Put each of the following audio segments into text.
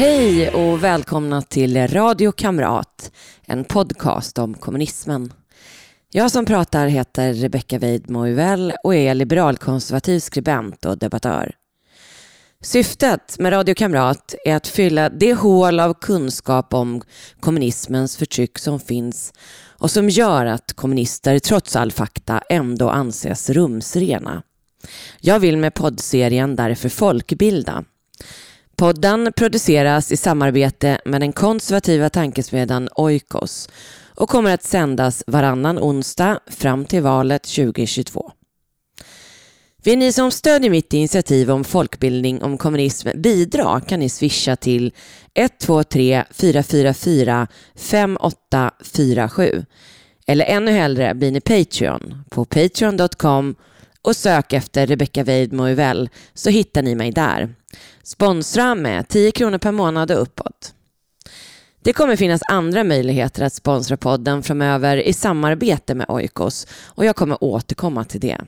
Hej och välkomna till Radio Kamrat, en podcast om kommunismen. Jag som pratar heter Rebecka Weidmo och är liberalkonservativ skribent och debattör. Syftet med Radio Kamrat är att fylla det hål av kunskap om kommunismens förtryck som finns och som gör att kommunister trots all fakta ändå anses rumsrena. Jag vill med poddserien därför folkbilda. Podden produceras i samarbete med den konservativa tankesmedjan Oikos och kommer att sändas varannan onsdag fram till valet 2022. Vill ni som stödjer mitt initiativ om folkbildning om kommunism bidra kan ni swisha till 123 444 5847 eller ännu hellre blir ni Patreon på patreon.com och sök efter Rebecca Weidmo Uvell så hittar ni mig där. Sponsra med 10 kronor per månad och uppåt. Det kommer finnas andra möjligheter att sponsra podden framöver i samarbete med Oikos och jag kommer återkomma till det.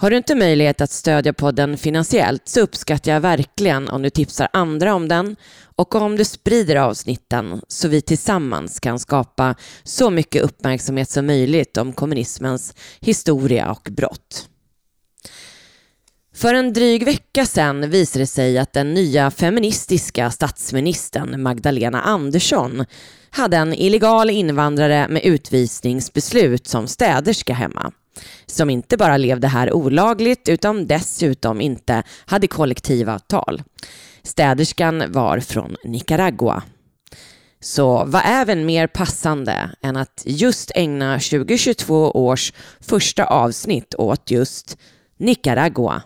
Har du inte möjlighet att stödja podden finansiellt så uppskattar jag verkligen om du tipsar andra om den och om du sprider avsnitten så vi tillsammans kan skapa så mycket uppmärksamhet som möjligt om kommunismens historia och brott. För en dryg vecka sedan visade det sig att den nya feministiska statsministern Magdalena Andersson hade en illegal invandrare med utvisningsbeslut som städerska hemma som inte bara levde här olagligt utan dessutom inte hade kollektivavtal. Städerskan var från Nicaragua. Så vad är väl mer passande än att just ägna 2022 års första avsnitt åt just Nicaragua?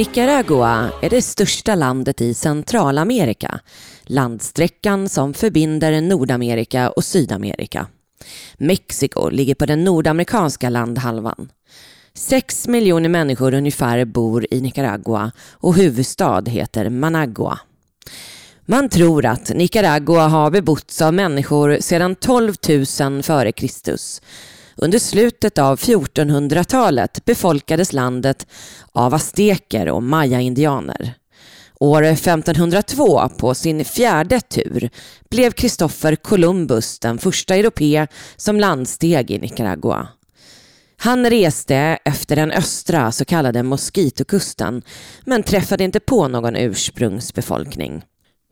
Nicaragua är det största landet i Centralamerika, landsträckan som förbinder Nordamerika och Sydamerika. Mexiko ligger på den nordamerikanska landhalvan. Sex miljoner människor ungefär bor i Nicaragua och huvudstad heter Managua. Man tror att Nicaragua har bebotts av människor sedan 12 000 f.Kr. Under slutet av 1400-talet befolkades landet av azteker och maya-indianer. År 1502, på sin fjärde tur, blev Kristoffer Columbus den första europé som landsteg i Nicaragua. Han reste efter den östra så kallade Mosquitokusten men träffade inte på någon ursprungsbefolkning.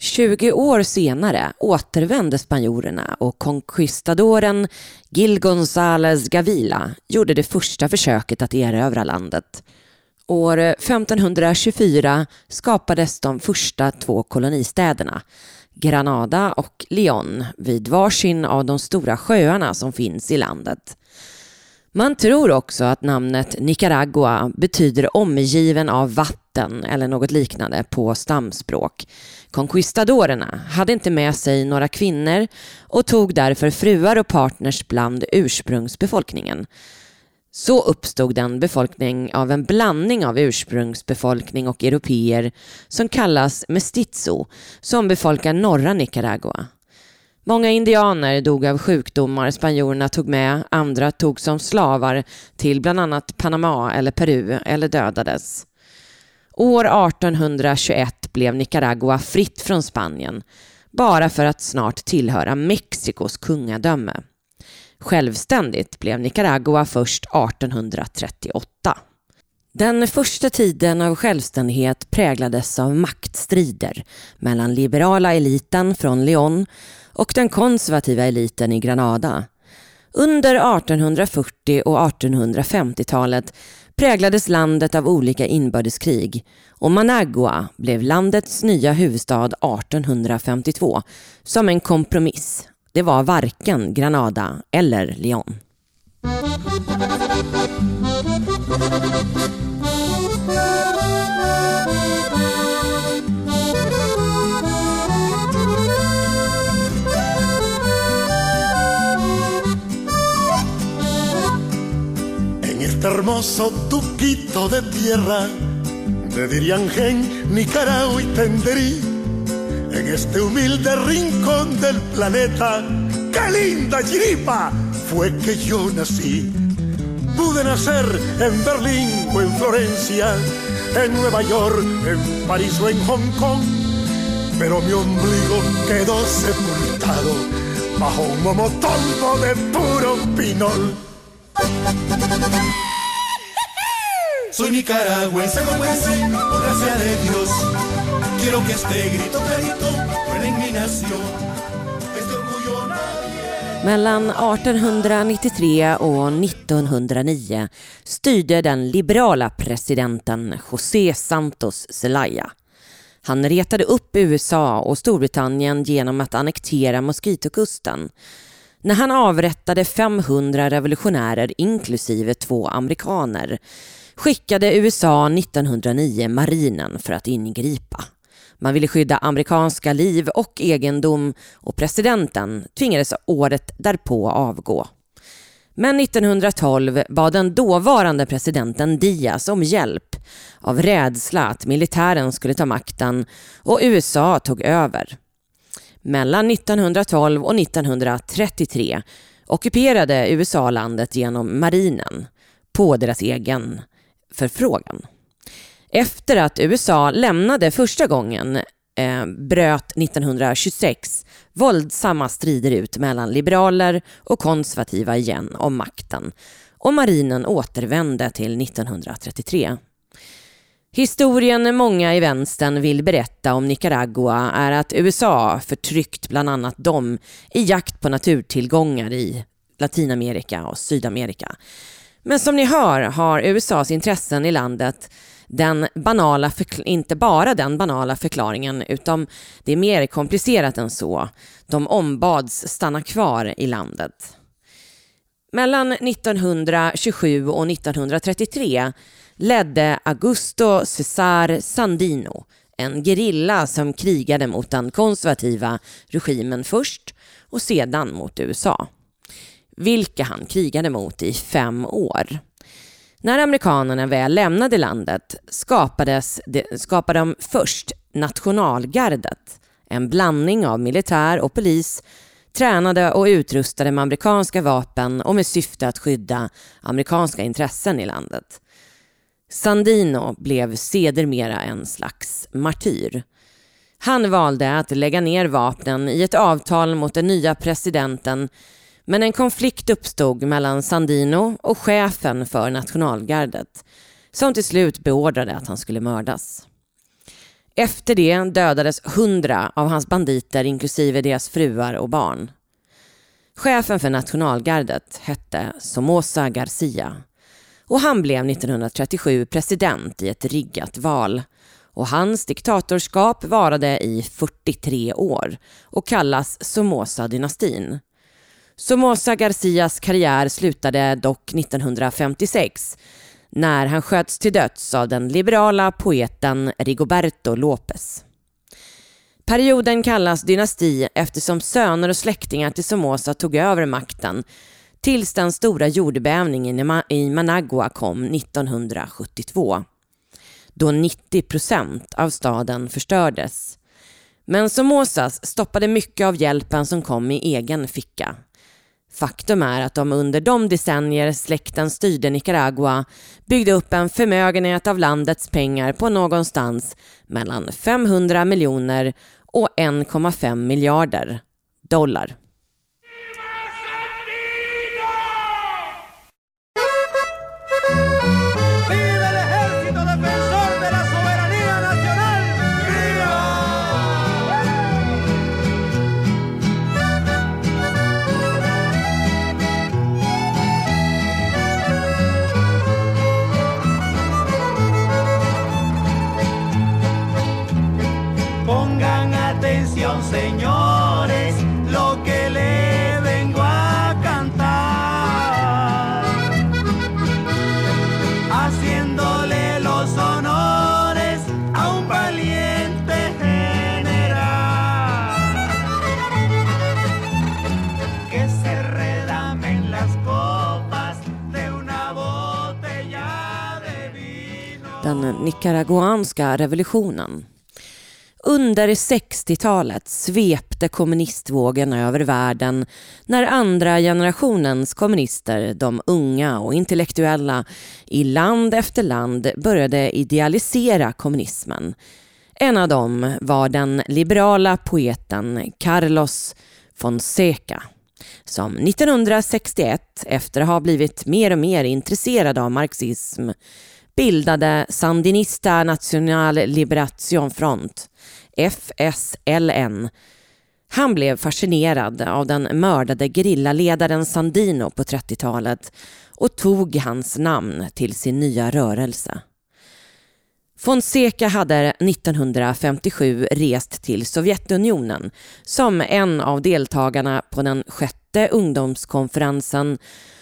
20 år senare återvände spanjorerna och conquistadoren Gil González Gavila gjorde det första försöket att erövra landet. År 1524 skapades de första två kolonistäderna, Granada och Lyon, vid varsin av de stora sjöarna som finns i landet. Man tror också att namnet Nicaragua betyder omgiven av vatten eller något liknande på stamspråk. Conquistadorerna hade inte med sig några kvinnor och tog därför fruar och partners bland ursprungsbefolkningen. Så uppstod den befolkning av en blandning av ursprungsbefolkning och europeer som kallas mestizo, som befolkar norra Nicaragua. Många indianer dog av sjukdomar spanjorerna tog med, andra tog som slavar till bland annat Panama eller Peru eller dödades. År 1821 blev Nicaragua fritt från Spanien, bara för att snart tillhöra Mexikos kungadöme. Självständigt blev Nicaragua först 1838. Den första tiden av självständighet präglades av maktstrider mellan liberala eliten från León och den konservativa eliten i Granada. Under 1840 och 1850-talet präglades landet av olika inbördeskrig och Managua blev landets nya huvudstad 1852 som en kompromiss. Det var varken Granada eller Lyon. Hermoso tuquito de tierra de Diriangén, Nicaragua y Tenderí, en este humilde rincón del planeta, qué linda chiripa fue que yo nací. Pude nacer en Berlín o en Florencia, en Nueva York, en París o en Hong Kong, pero mi ombligo quedó sepultado bajo un momotombo de puro pinol. Soy nicaragüense, güense, por gracia de Dios. Quiero que este grito clarito fuera en mi nación. Mellan 1893 och 1909 styrde den liberala presidenten José Santos Zelaya. Han retade upp USA och Storbritannien genom att annektera Moskitokusten. När han avrättade 500 revolutionärer inklusive två amerikaner skickade USA 1909 marinen för att ingripa. Man ville skydda amerikanska liv och egendom och presidenten tvingades året därpå avgå. Men 1912 bad den dåvarande presidenten Diaz om hjälp av rädsla att militären skulle ta makten och USA tog över. Mellan 1912 och 1933 ockuperade USA landet genom marinen på deras egen förfrågan. Efter att USA lämnade första gången eh, bröt 1926 våldsamma strider ut mellan liberaler och konservativa igen om makten och marinen återvände till 1933. Historien många i vänstern vill berätta om Nicaragua är att USA förtryckt bland annat dem i jakt på naturtillgångar i Latinamerika och Sydamerika. Men som ni hör har USAs intressen i landet den banala, inte bara den banala förklaringen utan det är mer komplicerat än så. De ombads stanna kvar i landet. Mellan 1927 och 1933 ledde Augusto Cesar Sandino en gerilla som krigade mot den konservativa regimen först och sedan mot USA. Vilka han krigade mot i fem år. När amerikanerna väl lämnade landet skapades skapade de först nationalgardet, en blandning av militär och polis tränade och utrustade med amerikanska vapen och med syfte att skydda amerikanska intressen i landet. Sandino blev sedermera en slags martyr. Han valde att lägga ner vapnen i ett avtal mot den nya presidenten men en konflikt uppstod mellan Sandino och chefen för nationalgardet som till slut beordrade att han skulle mördas. Efter det dödades hundra av hans banditer inklusive deras fruar och barn. Chefen för nationalgardet hette Somoza Garcia och han blev 1937 president i ett riggat val och hans diktatorskap varade i 43 år och kallas Somoza-dynastin. Somoza Garcias karriär slutade dock 1956 när han sköts till döds av den liberala poeten Rigoberto López. Perioden kallas dynasti eftersom söner och släktingar till Somoza tog över makten tills den stora jordbävningen i Managua kom 1972 då 90 procent av staden förstördes. Men Somozas stoppade mycket av hjälpen som kom i egen ficka. Faktum är att de under de decennier släkten styrde Nicaragua byggde upp en förmögenhet av landets pengar på någonstans mellan 500 miljoner och 1,5 miljarder dollar. Den nicaraguanska revolutionen. Under 60-talet svepte kommunistvågen över världen när andra generationens kommunister, de unga och intellektuella, i land efter land började idealisera kommunismen. En av dem var den liberala poeten Carlos Fonseca som 1961, efter att ha blivit mer och mer intresserad av marxism, bildade Sandinista Nacional Liberation Front, FSLN. Han blev fascinerad av den mördade gerillaledaren Sandino på 30-talet och tog hans namn till sin nya rörelse. Fonseca hade 1957 rest till Sovjetunionen som en av deltagarna på den sjätte ungdomskonferensen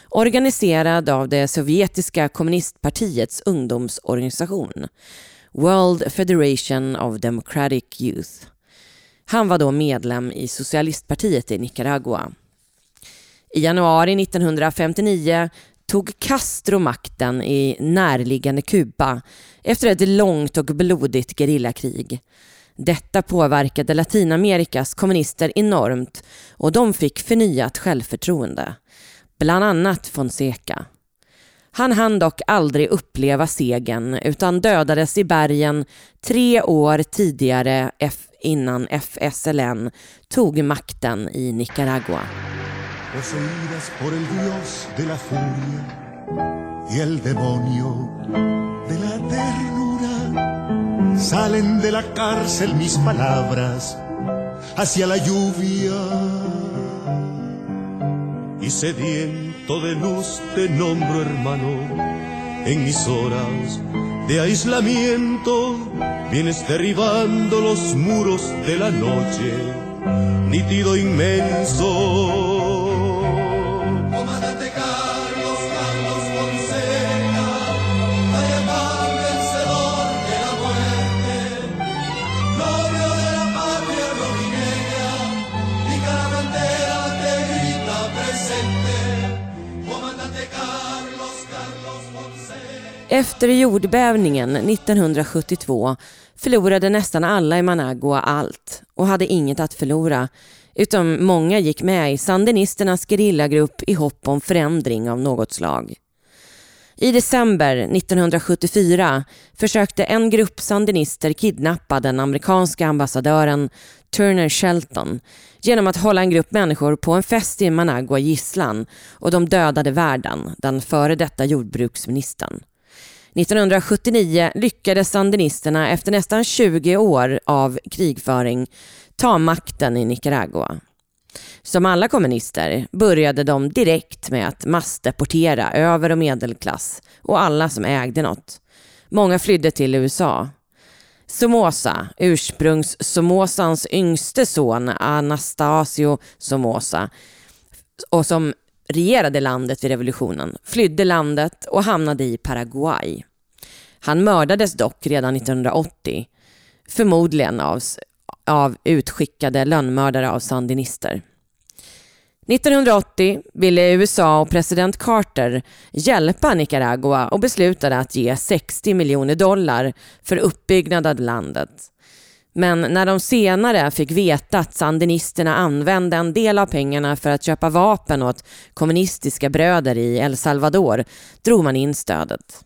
organiserad av det sovjetiska kommunistpartiets ungdomsorganisation World Federation of Democratic Youth. Han var då medlem i socialistpartiet i Nicaragua. I januari 1959 tog Castro makten i närliggande Kuba efter ett långt och blodigt gerillakrig. Detta påverkade Latinamerikas kommunister enormt och de fick förnyat självförtroende. Bland annat Fonseca. Han hann dock aldrig uppleva segern utan dödades i bergen tre år tidigare innan FSLN tog makten i Nicaragua. Salen de la cárcel mis palabras hacia la lluvia. Y sediento de luz te nombro hermano en mis horas de aislamiento. Vienes derribando los muros de la noche, nítido inmenso Efter jordbävningen 1972 förlorade nästan alla i Managua allt och hade inget att förlora Utom många gick med i sandinisternas gerillagrupp i hopp om förändring av något slag. I december 1974 försökte en grupp sandinister kidnappa den amerikanska ambassadören Turner Shelton genom att hålla en grupp människor på en fest i Managua gisslan och de dödade värden, den före detta jordbruksministern. 1979 lyckades sandinisterna efter nästan 20 år av krigföring ta makten i Nicaragua. Som alla kommunister började de direkt med att massdeportera över och medelklass och alla som ägde något. Många flydde till USA. Somoza, ursprungs-Somozans yngste son Anastasio Somoza och som regerade landet vid revolutionen, flydde landet och hamnade i Paraguay. Han mördades dock redan 1980, förmodligen av, av utskickade lönnmördare av sandinister. 1980 ville USA och president Carter hjälpa Nicaragua och beslutade att ge 60 miljoner dollar för uppbyggnad av landet. Men när de senare fick veta att sandinisterna använde en del av pengarna för att köpa vapen åt kommunistiska bröder i El Salvador drog man in stödet.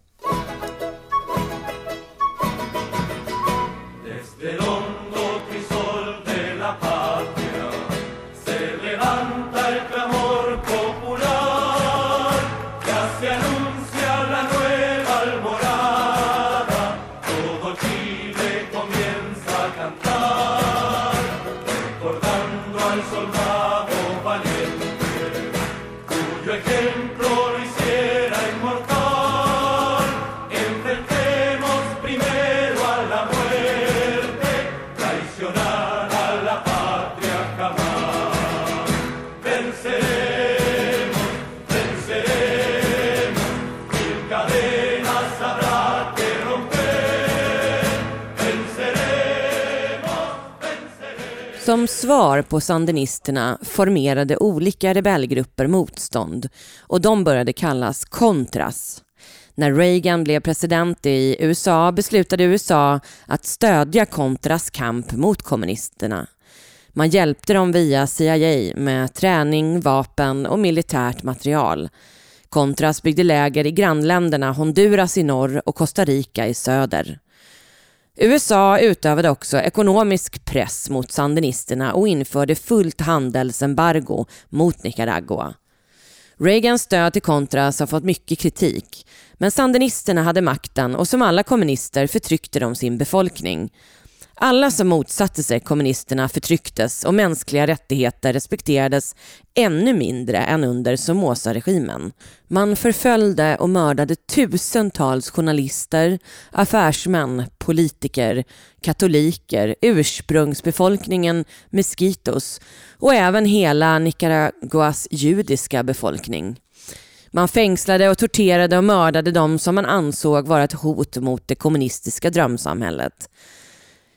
Svar på sandinisterna formerade olika rebellgrupper motstånd och de började kallas Contras. När Reagan blev president i USA beslutade USA att stödja Contras kamp mot kommunisterna. Man hjälpte dem via CIA med träning, vapen och militärt material. Contras byggde läger i grannländerna Honduras i norr och Costa Rica i söder. USA utövade också ekonomisk press mot sandinisterna och införde fullt handelsembargo mot Nicaragua. Reagans stöd till Contras har fått mycket kritik, men sandinisterna hade makten och som alla kommunister förtryckte de sin befolkning. Alla som motsatte sig kommunisterna förtrycktes och mänskliga rättigheter respekterades ännu mindre än under Somoza-regimen. Man förföljde och mördade tusentals journalister, affärsmän, politiker, katoliker, ursprungsbefolkningen Mesquitos och även hela Nicaraguas judiska befolkning. Man fängslade och torterade och mördade de som man ansåg vara ett hot mot det kommunistiska drömsamhället.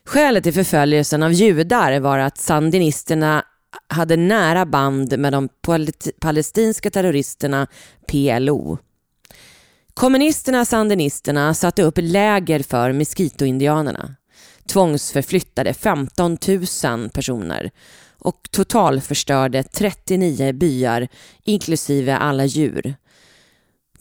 Skälet till förföljelsen av judar var att sandinisterna hade nära band med de palestinska terroristerna PLO. Kommunisterna sandinisterna satte upp läger för miskitoindianerna, tvångsförflyttade 15 000 personer och totalförstörde 39 byar inklusive alla djur.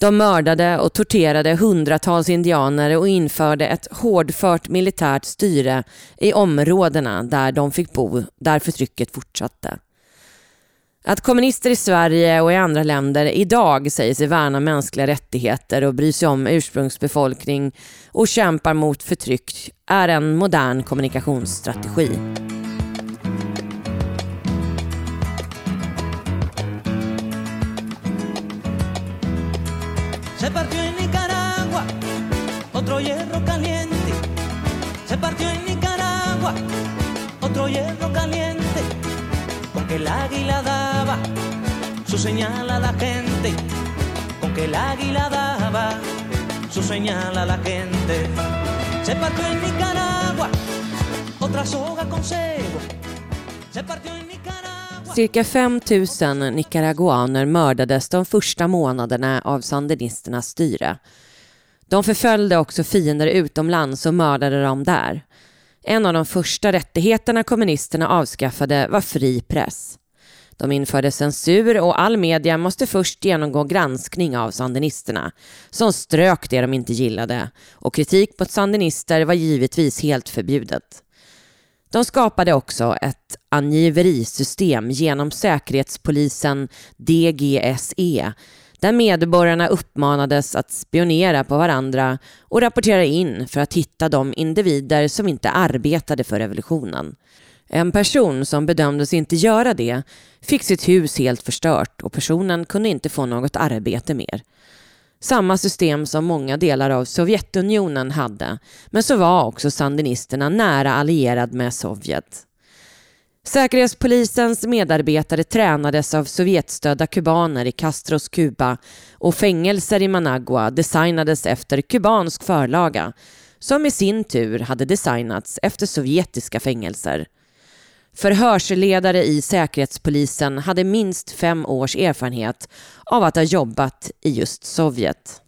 De mördade och torterade hundratals indianer och införde ett hårdfört militärt styre i områdena där de fick bo, där förtrycket fortsatte. Att kommunister i Sverige och i andra länder idag säger sig värna mänskliga rättigheter och bryr sig om ursprungsbefolkning och kämpar mot förtryck är en modern kommunikationsstrategi. Se partió en Nicaragua otro hierro caliente. Se partió en Nicaragua otro hierro caliente. Con que el águila daba su señal a la gente. Con que el águila daba su señal a la gente. Se partió en Nicaragua otra soga con cebo. Se partió en Nicaragua Cirka 5 000 nicaraguaner mördades de första månaderna av sandinisternas styre. De förföljde också fiender utomlands och mördade dem där. En av de första rättigheterna kommunisterna avskaffade var fri press. De införde censur och all media måste först genomgå granskning av sandinisterna, som strök det de inte gillade och kritik mot sandinister var givetvis helt förbjudet. De skapade också ett angiverisystem genom säkerhetspolisen DGSE där medborgarna uppmanades att spionera på varandra och rapportera in för att hitta de individer som inte arbetade för revolutionen. En person som bedömdes inte göra det fick sitt hus helt förstört och personen kunde inte få något arbete mer. Samma system som många delar av Sovjetunionen hade, men så var också sandinisterna nära allierad med Sovjet. Säkerhetspolisens medarbetare tränades av Sovjetstödda kubaner i Castros Kuba och fängelser i Managua designades efter kubansk förlaga som i sin tur hade designats efter sovjetiska fängelser. Förhörsledare i Säkerhetspolisen hade minst fem års erfarenhet av att ha jobbat i just Sovjet.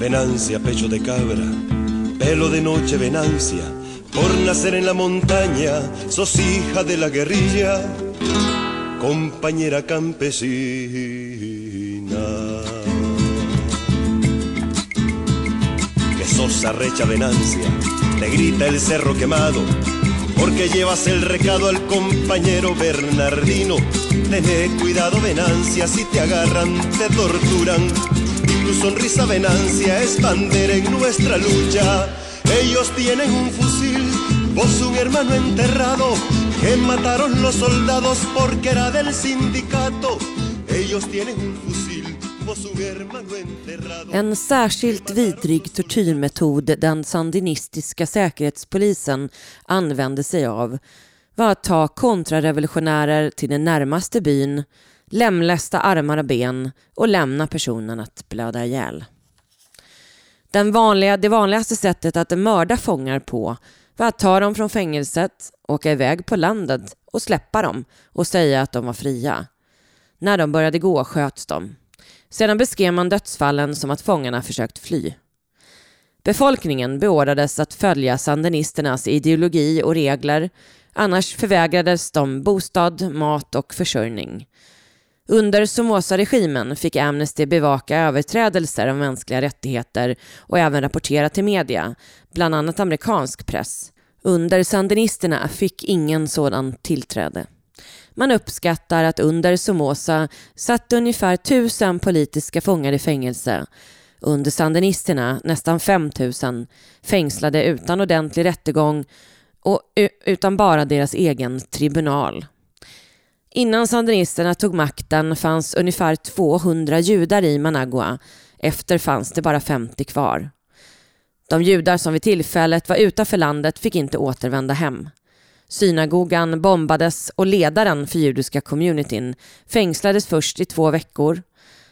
Venancia, pecho de cabra, pelo de noche, venancia Por nacer en la montaña, sos hija de la guerrilla, compañera campesina. Que sos arrecha venancia, te grita el cerro quemado, porque llevas el recado al compañero Bernardino. Tené cuidado, venancia, si te agarran, te torturan. Tu sonrisa, venancia, es bandera en nuestra lucha ellos tienen un fusil, vos un hermano enterrado, que mataron los soldados porque era del sindicato. Ellos tienen un fusil. En särskilt vidrig tortyrmetod den sandinistiska säkerhetspolisen använde sig av var att ta kontrarevolutionärer till den närmaste byn, lemlästa armar och ben och lämna personen att blöda ihjäl. Den vanliga, det vanligaste sättet att mörda fångar på var att ta dem från fängelset, åka iväg på landet och släppa dem och säga att de var fria. När de började gå sköts de. Sedan beskrev man dödsfallen som att fångarna försökt fly. Befolkningen beordrades att följa sandinisternas ideologi och regler, annars förvägrades de bostad, mat och försörjning. Under Somoza-regimen fick Amnesty bevaka överträdelser av mänskliga rättigheter och även rapportera till media, bland annat amerikansk press. Under sandinisterna fick ingen sådan tillträde. Man uppskattar att under Somoza satt ungefär tusen politiska fångar i fängelse. Under sandinisterna nästan 5000 fängslade utan ordentlig rättegång och utan bara deras egen tribunal. Innan sandinisterna tog makten fanns ungefär 200 judar i Managua. Efter fanns det bara 50 kvar. De judar som vid tillfället var utanför landet fick inte återvända hem. Synagogan bombades och ledaren för judiska communityn fängslades först i två veckor.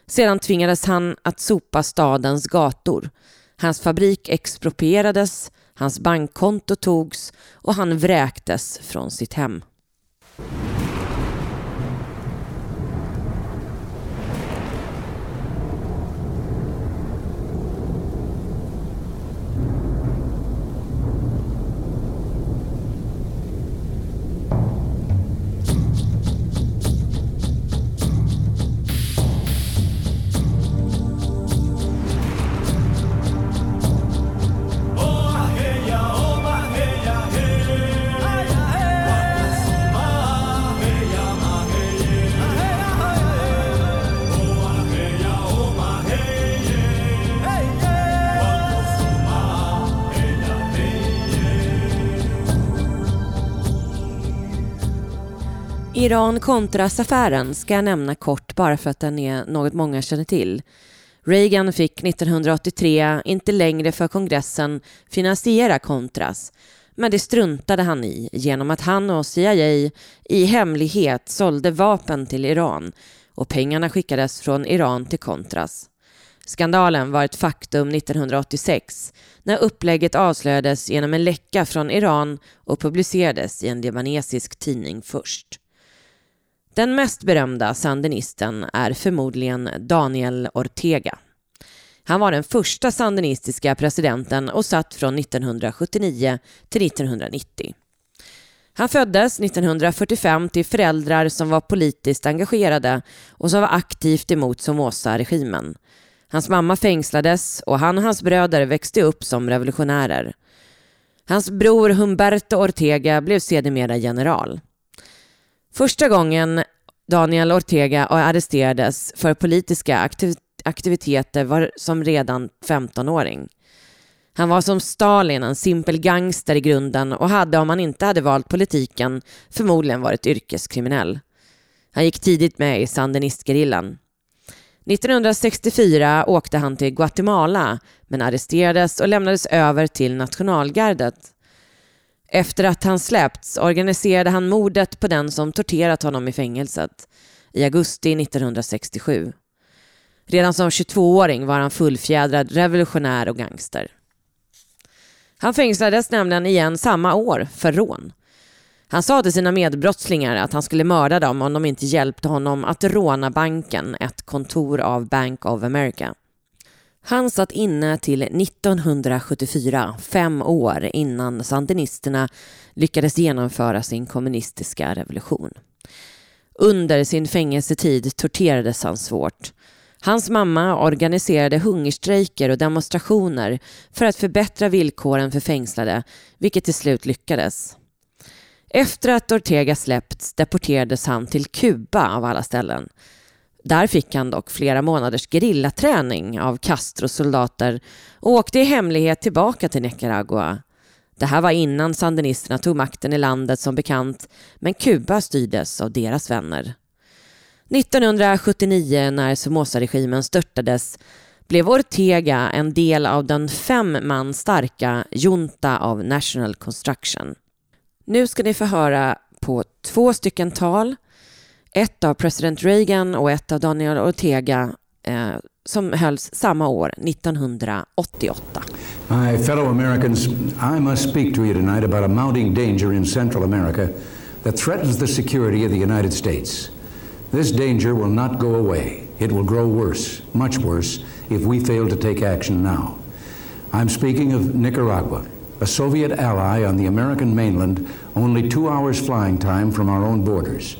Sedan tvingades han att sopa stadens gator. Hans fabrik exproprierades, hans bankkonto togs och han vräktes från sitt hem. Iran-Contras-affären ska jag nämna kort bara för att den är något många känner till. Reagan fick 1983 inte längre för kongressen finansiera Contras, men det struntade han i genom att han och CIA i hemlighet sålde vapen till Iran och pengarna skickades från Iran till Contras. Skandalen var ett faktum 1986 när upplägget avslöjades genom en läcka från Iran och publicerades i en libanesisk tidning först. Den mest berömda sandinisten är förmodligen Daniel Ortega. Han var den första sandinistiska presidenten och satt från 1979 till 1990. Han föddes 1945 till föräldrar som var politiskt engagerade och som var aktivt emot Somoza-regimen. Hans mamma fängslades och han och hans bröder växte upp som revolutionärer. Hans bror Humberto Ortega blev sedermera general. Första gången Daniel Ortega arresterades för politiska aktiv aktiviteter var som redan 15-åring. Han var som Stalin en simpel gangster i grunden och hade om han inte hade valt politiken förmodligen varit yrkeskriminell. Han gick tidigt med i sandinistgerillan. 1964 åkte han till Guatemala men arresterades och lämnades över till nationalgardet. Efter att han släppts organiserade han mordet på den som torterat honom i fängelset i augusti 1967. Redan som 22-åring var han fullfjädrad revolutionär och gangster. Han fängslades nämligen igen samma år för rån. Han sa till sina medbrottslingar att han skulle mörda dem om de inte hjälpte honom att råna banken, ett kontor av Bank of America. Han satt inne till 1974, fem år innan sandinisterna lyckades genomföra sin kommunistiska revolution. Under sin fängelsetid torterades han svårt. Hans mamma organiserade hungerstrejker och demonstrationer för att förbättra villkoren för fängslade, vilket till slut lyckades. Efter att Ortega släppts deporterades han till Kuba av alla ställen där fick han dock flera månaders gerillaträning av Castros soldater och åkte i hemlighet tillbaka till Nicaragua. Det här var innan sandinisterna tog makten i landet som bekant, men Kuba styrdes av deras vänner. 1979 när Somoza-regimen störtades blev Ortega en del av den fem man starka Junta of National Construction. Nu ska ni få höra på två stycken tal ett av president Reagan och ett av Daniel Ortega eh, som hölls samma år, 1988. My fellow Americans, I must speak to you tonight about a mounting danger in Central America that threatens the security of the United States. This danger will not go away. It will grow worse, much worse, if we fail to take action now. I'm speaking of Nicaragua, a Soviet ally on the American mainland, only two hours flying time from our own borders.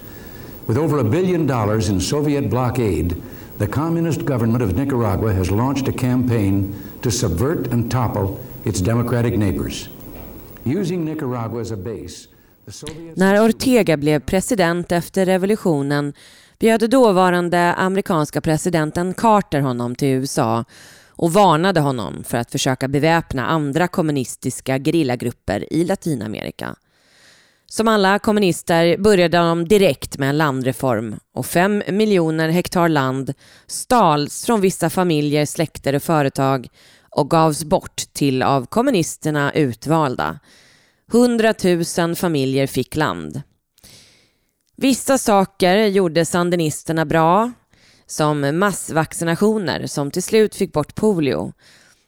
With over a billion dollars in Soviet blockade, the communist government of Nicaragua has launched a campaign to subvert and topple its democratic neighbors. Using Nicaragua as a base, the När Ortega blev president efter revolutionen bjöd dåvarande amerikanska presidenten Carter honom till USA och varnade honom för att försöka beväpna andra kommunistiska gerillagrupper i Latinamerika. Som alla kommunister började de direkt med en landreform och fem miljoner hektar land stals från vissa familjer, släkter och företag och gavs bort till av kommunisterna utvalda. Hundratusen familjer fick land. Vissa saker gjorde sandinisterna bra, som massvaccinationer som till slut fick bort polio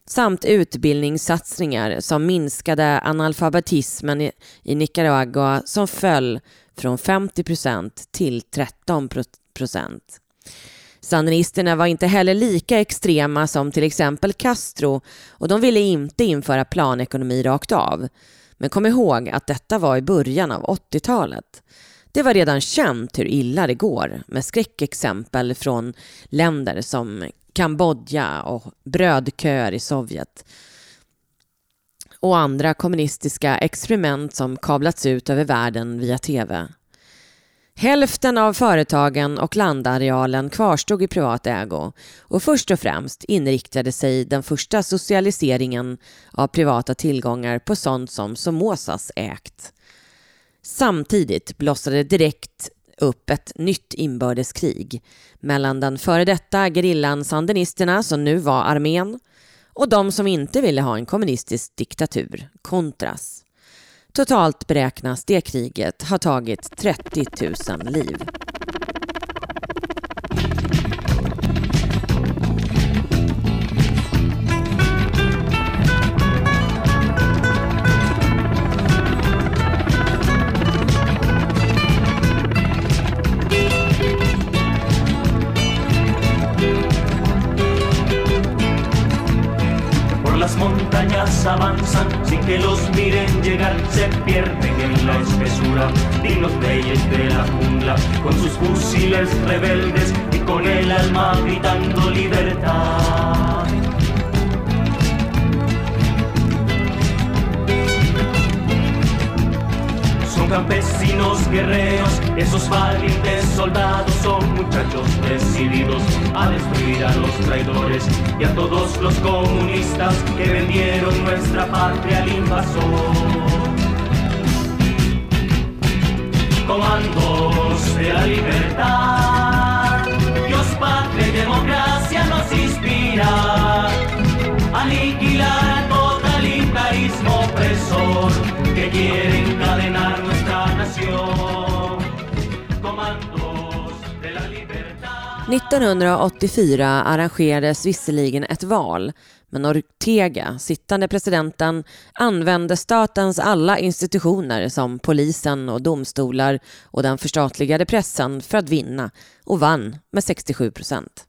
samt utbildningssatsningar som minskade analfabetismen i Nicaragua som föll från 50 procent till 13 procent. Sandinisterna var inte heller lika extrema som till exempel Castro och de ville inte införa planekonomi rakt av. Men kom ihåg att detta var i början av 80-talet. Det var redan känt hur illa det går med skräckexempel från länder som Kambodja och brödköer i Sovjet och andra kommunistiska experiment som kablats ut över världen via TV. Hälften av företagen och landarealen kvarstod i privat ägo och först och främst inriktade sig den första socialiseringen av privata tillgångar på sånt som Somozas ägt. Samtidigt blossade direkt upp ett nytt inbördeskrig mellan den före detta gerillan sandinisterna, som nu var armén, och de som inte ville ha en kommunistisk diktatur, Contras. Totalt beräknas det kriget ha tagit 30 000 liv. Pierden en la espesura los reyes de la jungla con sus fusiles rebeldes y con el alma gritando libertad. campesinos guerreros, esos valientes soldados son muchachos decididos a destruir a los traidores y a todos los comunistas que vendieron nuestra patria al invasor. Comandos de la libertad, Dios, patria y democracia nos inspira. Aniquilar al totalitarismo opresor que quiere encadenar 1984 arrangerades visserligen ett val men Ortega, sittande presidenten, använde statens alla institutioner som polisen och domstolar och den förstatligade pressen för att vinna och vann med 67 procent.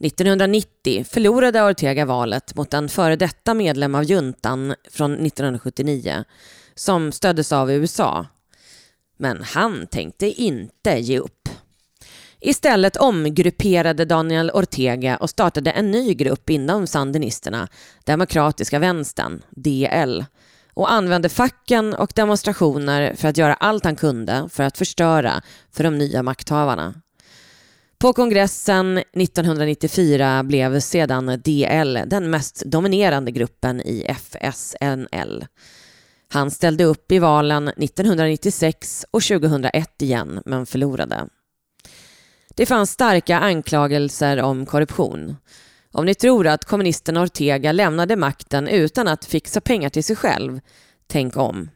1990 förlorade Ortega valet mot en före detta medlem av juntan från 1979 som stöddes av USA. Men han tänkte inte ge upp. Istället omgrupperade Daniel Ortega och startade en ny grupp inom sandinisterna, Demokratiska vänstern, DL, och använde facken och demonstrationer för att göra allt han kunde för att förstöra för de nya makthavarna. På kongressen 1994 blev sedan DL den mest dominerande gruppen i FSNL. Han ställde upp i valen 1996 och 2001 igen, men förlorade. Det fanns starka anklagelser om korruption. Om ni tror att kommunisten Ortega lämnade makten utan att fixa pengar till sig själv, tänk om.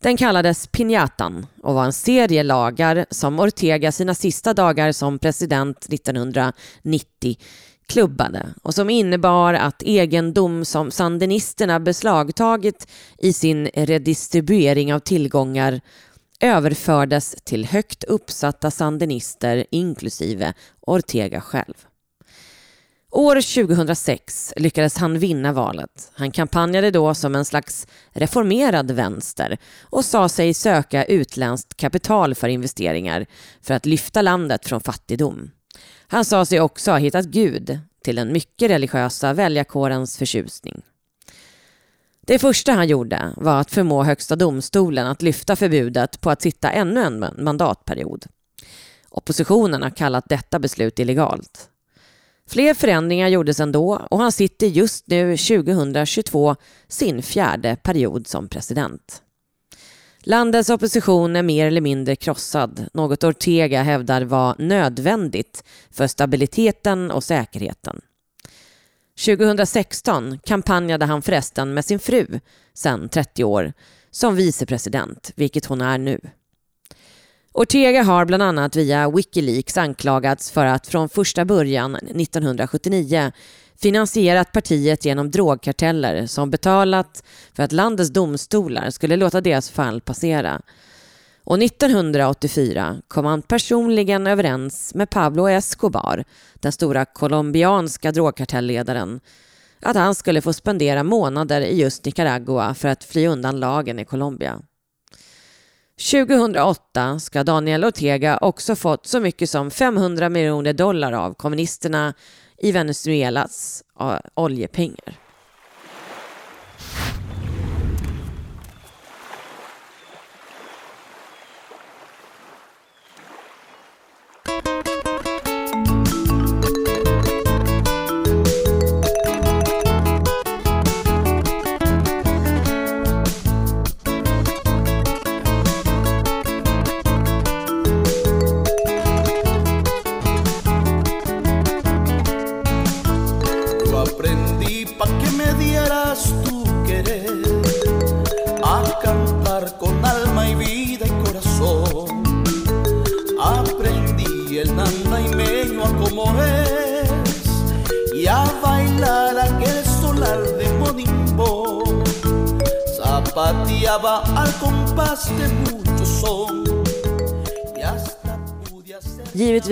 Den kallades Piñatan och var en serie lagar som Ortega sina sista dagar som president 1990 klubbade och som innebar att egendom som sandinisterna beslagtagit i sin redistribuering av tillgångar överfördes till högt uppsatta sandinister inklusive Ortega själv. År 2006 lyckades han vinna valet. Han kampanjade då som en slags reformerad vänster och sa sig söka utländskt kapital för investeringar för att lyfta landet från fattigdom. Han sa sig också ha hittat Gud till den mycket religiösa väljarkårens förtjusning. Det första han gjorde var att förmå Högsta domstolen att lyfta förbudet på att sitta ännu en mandatperiod. Oppositionen har kallat detta beslut illegalt. Fler förändringar gjordes ändå och han sitter just nu 2022 sin fjärde period som president. Landets opposition är mer eller mindre krossad, något Ortega hävdar var nödvändigt för stabiliteten och säkerheten. 2016 kampanjade han förresten med sin fru, sedan 30 år, som vicepresident, vilket hon är nu. Ortega har bland annat via Wikileaks anklagats för att från första början 1979 finansierat partiet genom drogkarteller som betalat för att landets domstolar skulle låta deras fall passera. Och 1984 kom han personligen överens med Pablo Escobar, den stora colombianska drogkartellledaren, att han skulle få spendera månader i just Nicaragua för att fly undan lagen i Colombia. 2008 ska Daniel Ortega också fått så mycket som 500 miljoner dollar av kommunisterna i Venezuelas oljepengar.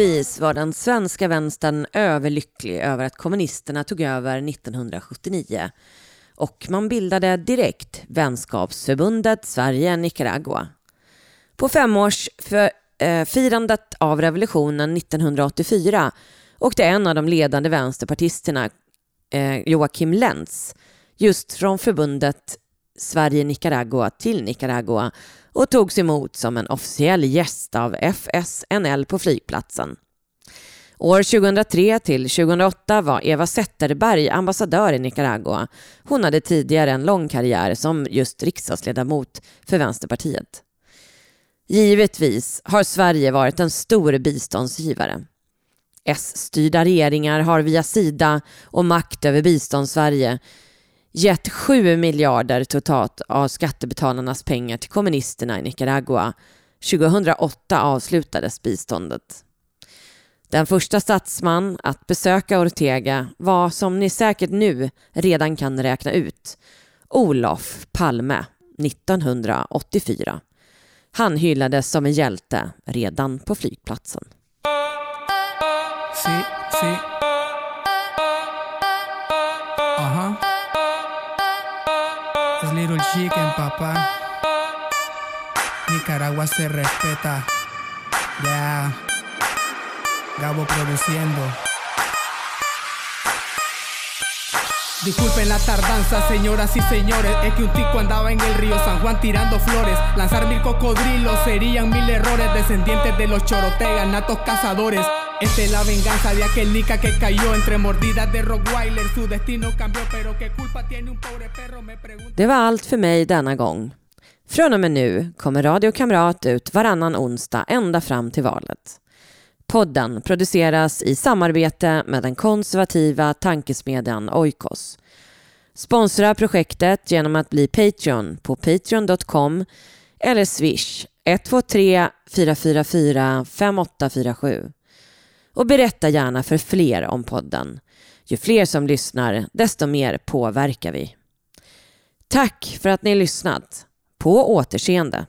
Naturligtvis var den svenska vänstern överlycklig över att kommunisterna tog över 1979 och man bildade direkt vänskapsförbundet Sverige-Nicaragua. På femårsfirandet eh, av revolutionen 1984 åkte en av de ledande vänsterpartisterna, eh, Joakim Lenz, just från förbundet Sverige-Nicaragua till Nicaragua och togs emot som en officiell gäst av FSNL på flygplatsen. År 2003 till 2008 var Eva Zetterberg ambassadör i Nicaragua. Hon hade tidigare en lång karriär som just riksdagsledamot för Vänsterpartiet. Givetvis har Sverige varit en stor biståndsgivare. S-styrda regeringar har via Sida och makt över biståndssverige gett 7 miljarder totalt av skattebetalarnas pengar till kommunisterna i Nicaragua. 2008 avslutades biståndet. Den första statsman att besöka Ortega var, som ni säkert nu redan kan räkna ut, Olof Palme 1984. Han hyllades som en hjälte redan på flygplatsen. Sí, sí. Little Chicken, papá. Nicaragua se respeta. Ya. Gabo produciendo. Disculpen la tardanza, señoras y señores. Es que un tico andaba en el río San Juan tirando flores. Lanzar mil cocodrilos serían mil errores. Descendientes de los chorotegas, natos cazadores. Esta es la venganza de aquel Nica que cayó entre mordidas de Rockweiler. Su destino cambió, pero qué culpa tiene un pobre perro me pregunto. Det var allt för mig denna gång. Från och med nu kommer Radio Kamrat ut varannan onsdag ända fram till valet. Podden produceras i samarbete med den konservativa tankesmedjan Oikos. Sponsra projektet genom att bli Patreon på patreon.com eller swish 123 444 5847. Och berätta gärna för fler om podden. Ju fler som lyssnar, desto mer påverkar vi. Tack för att ni lyssnat. På återseende.